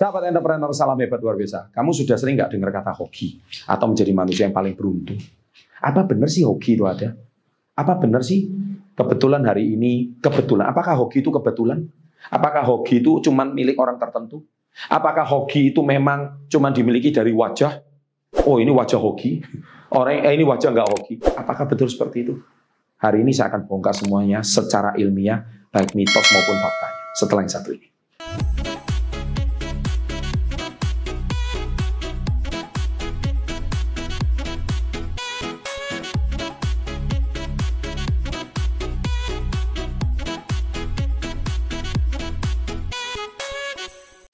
Sahabat entrepreneur salam hebat luar biasa. Kamu sudah sering nggak dengar kata hoki atau menjadi manusia yang paling beruntung? Apa benar sih hoki itu ada? Apa benar sih kebetulan hari ini kebetulan? Apakah hoki itu kebetulan? Apakah hoki itu cuma milik orang tertentu? Apakah hoki itu memang cuma dimiliki dari wajah? Oh ini wajah hoki. Orang eh, ini wajah nggak hoki. Apakah betul seperti itu? Hari ini saya akan bongkar semuanya secara ilmiah, baik mitos maupun faktanya. Setelah yang satu ini.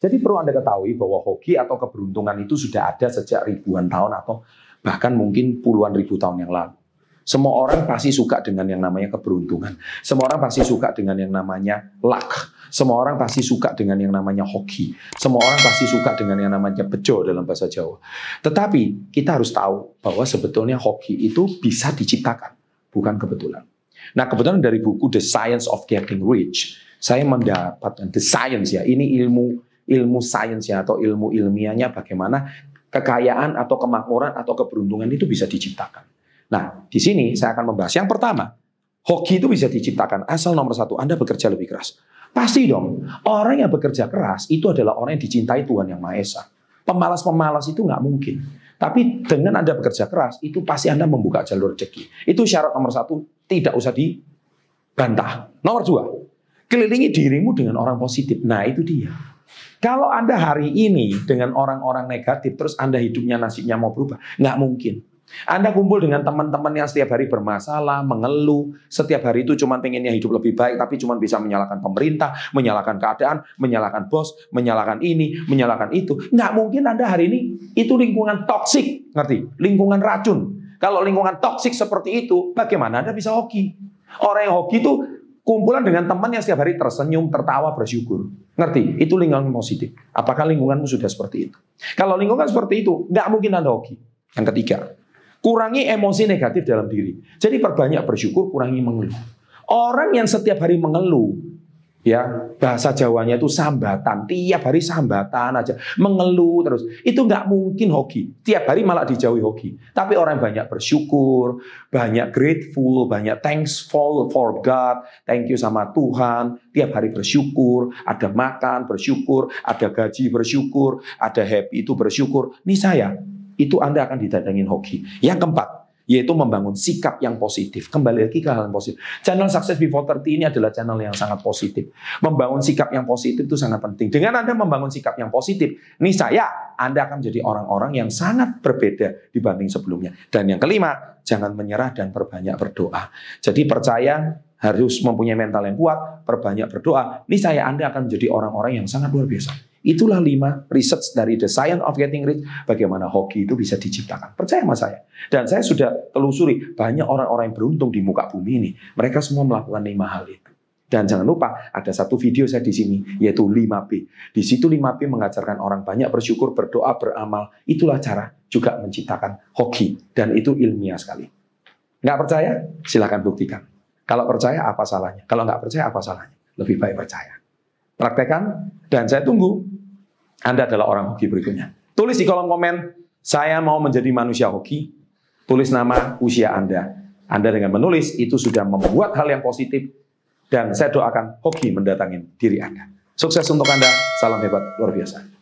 Jadi perlu Anda ketahui bahwa hoki atau keberuntungan itu sudah ada sejak ribuan tahun atau bahkan mungkin puluhan ribu tahun yang lalu. Semua orang pasti suka dengan yang namanya keberuntungan. Semua orang pasti suka dengan yang namanya luck. Semua orang pasti suka dengan yang namanya hoki. Semua orang pasti suka dengan yang namanya bejo dalam bahasa Jawa. Tetapi kita harus tahu bahwa sebetulnya hoki itu bisa diciptakan, bukan kebetulan. Nah kebetulan dari buku The Science of Getting Rich, saya mendapatkan The Science ya, ini ilmu ilmu sainsnya atau ilmu ilmiahnya bagaimana kekayaan atau kemakmuran atau keberuntungan itu bisa diciptakan. Nah, di sini saya akan membahas yang pertama, hoki itu bisa diciptakan asal nomor satu Anda bekerja lebih keras. Pasti dong, orang yang bekerja keras itu adalah orang yang dicintai Tuhan Yang Maha Esa. Pemalas-pemalas itu nggak mungkin. Tapi dengan Anda bekerja keras, itu pasti Anda membuka jalur rezeki. Itu syarat nomor satu, tidak usah dibantah. Nomor dua, kelilingi dirimu dengan orang positif. Nah, itu dia. Kalau Anda hari ini dengan orang-orang negatif, terus Anda hidupnya nasibnya mau berubah, nggak mungkin. Anda kumpul dengan teman-teman yang setiap hari bermasalah, mengeluh, setiap hari itu cuma pengennya hidup lebih baik, tapi cuma bisa menyalahkan pemerintah, menyalahkan keadaan, menyalahkan bos, menyalahkan ini, menyalahkan itu. Nggak mungkin Anda hari ini itu lingkungan toksik, ngerti? Lingkungan racun. Kalau lingkungan toksik seperti itu, bagaimana Anda bisa hoki? Orang yang hoki itu kumpulan dengan teman yang setiap hari tersenyum, tertawa, bersyukur. Ngerti? Itu lingkungan positif. Apakah lingkunganmu sudah seperti itu? Kalau lingkungan seperti itu, nggak mungkin Anda hoki. Yang ketiga, kurangi emosi negatif dalam diri. Jadi perbanyak bersyukur, kurangi mengeluh. Orang yang setiap hari mengeluh, ya bahasa Jawanya itu sambatan. Tiap hari sambatan aja. Mengeluh terus. Itu nggak mungkin hoki. Tiap hari malah dijauhi hoki. Tapi orang banyak bersyukur banyak grateful banyak thankful for God. Thank you sama Tuhan. Tiap hari bersyukur. Ada makan bersyukur ada gaji bersyukur ada happy itu bersyukur. Ini saya itu Anda akan didatangin hoki. Yang keempat yaitu membangun sikap yang positif. Kembali lagi ke hal yang positif. Channel Success Before 30 ini adalah channel yang sangat positif. Membangun sikap yang positif itu sangat penting. Dengan Anda membangun sikap yang positif, nih saya Anda akan menjadi orang-orang yang sangat berbeda dibanding sebelumnya. Dan yang kelima, jangan menyerah dan perbanyak berdoa. Jadi percaya harus mempunyai mental yang kuat, perbanyak berdoa. Nih saya Anda akan menjadi orang-orang yang sangat luar biasa. Itulah lima research dari The Science of Getting Rich, bagaimana hoki itu bisa diciptakan. Percaya sama saya. Dan saya sudah telusuri, banyak orang-orang yang beruntung di muka bumi ini. Mereka semua melakukan lima hal itu. Dan jangan lupa, ada satu video saya di sini, yaitu 5P. Di situ 5P mengajarkan orang banyak bersyukur, berdoa, beramal. Itulah cara juga menciptakan hoki. Dan itu ilmiah sekali. Nggak percaya? Silahkan buktikan. Kalau percaya, apa salahnya? Kalau nggak percaya, apa salahnya? Lebih baik percaya. Praktekan, dan saya tunggu anda adalah orang hoki berikutnya. Tulis di kolom komen, saya mau menjadi manusia hoki. Tulis nama usia Anda. Anda dengan menulis itu sudah membuat hal yang positif. Dan saya doakan hoki mendatangi diri Anda. Sukses untuk Anda. Salam hebat luar biasa.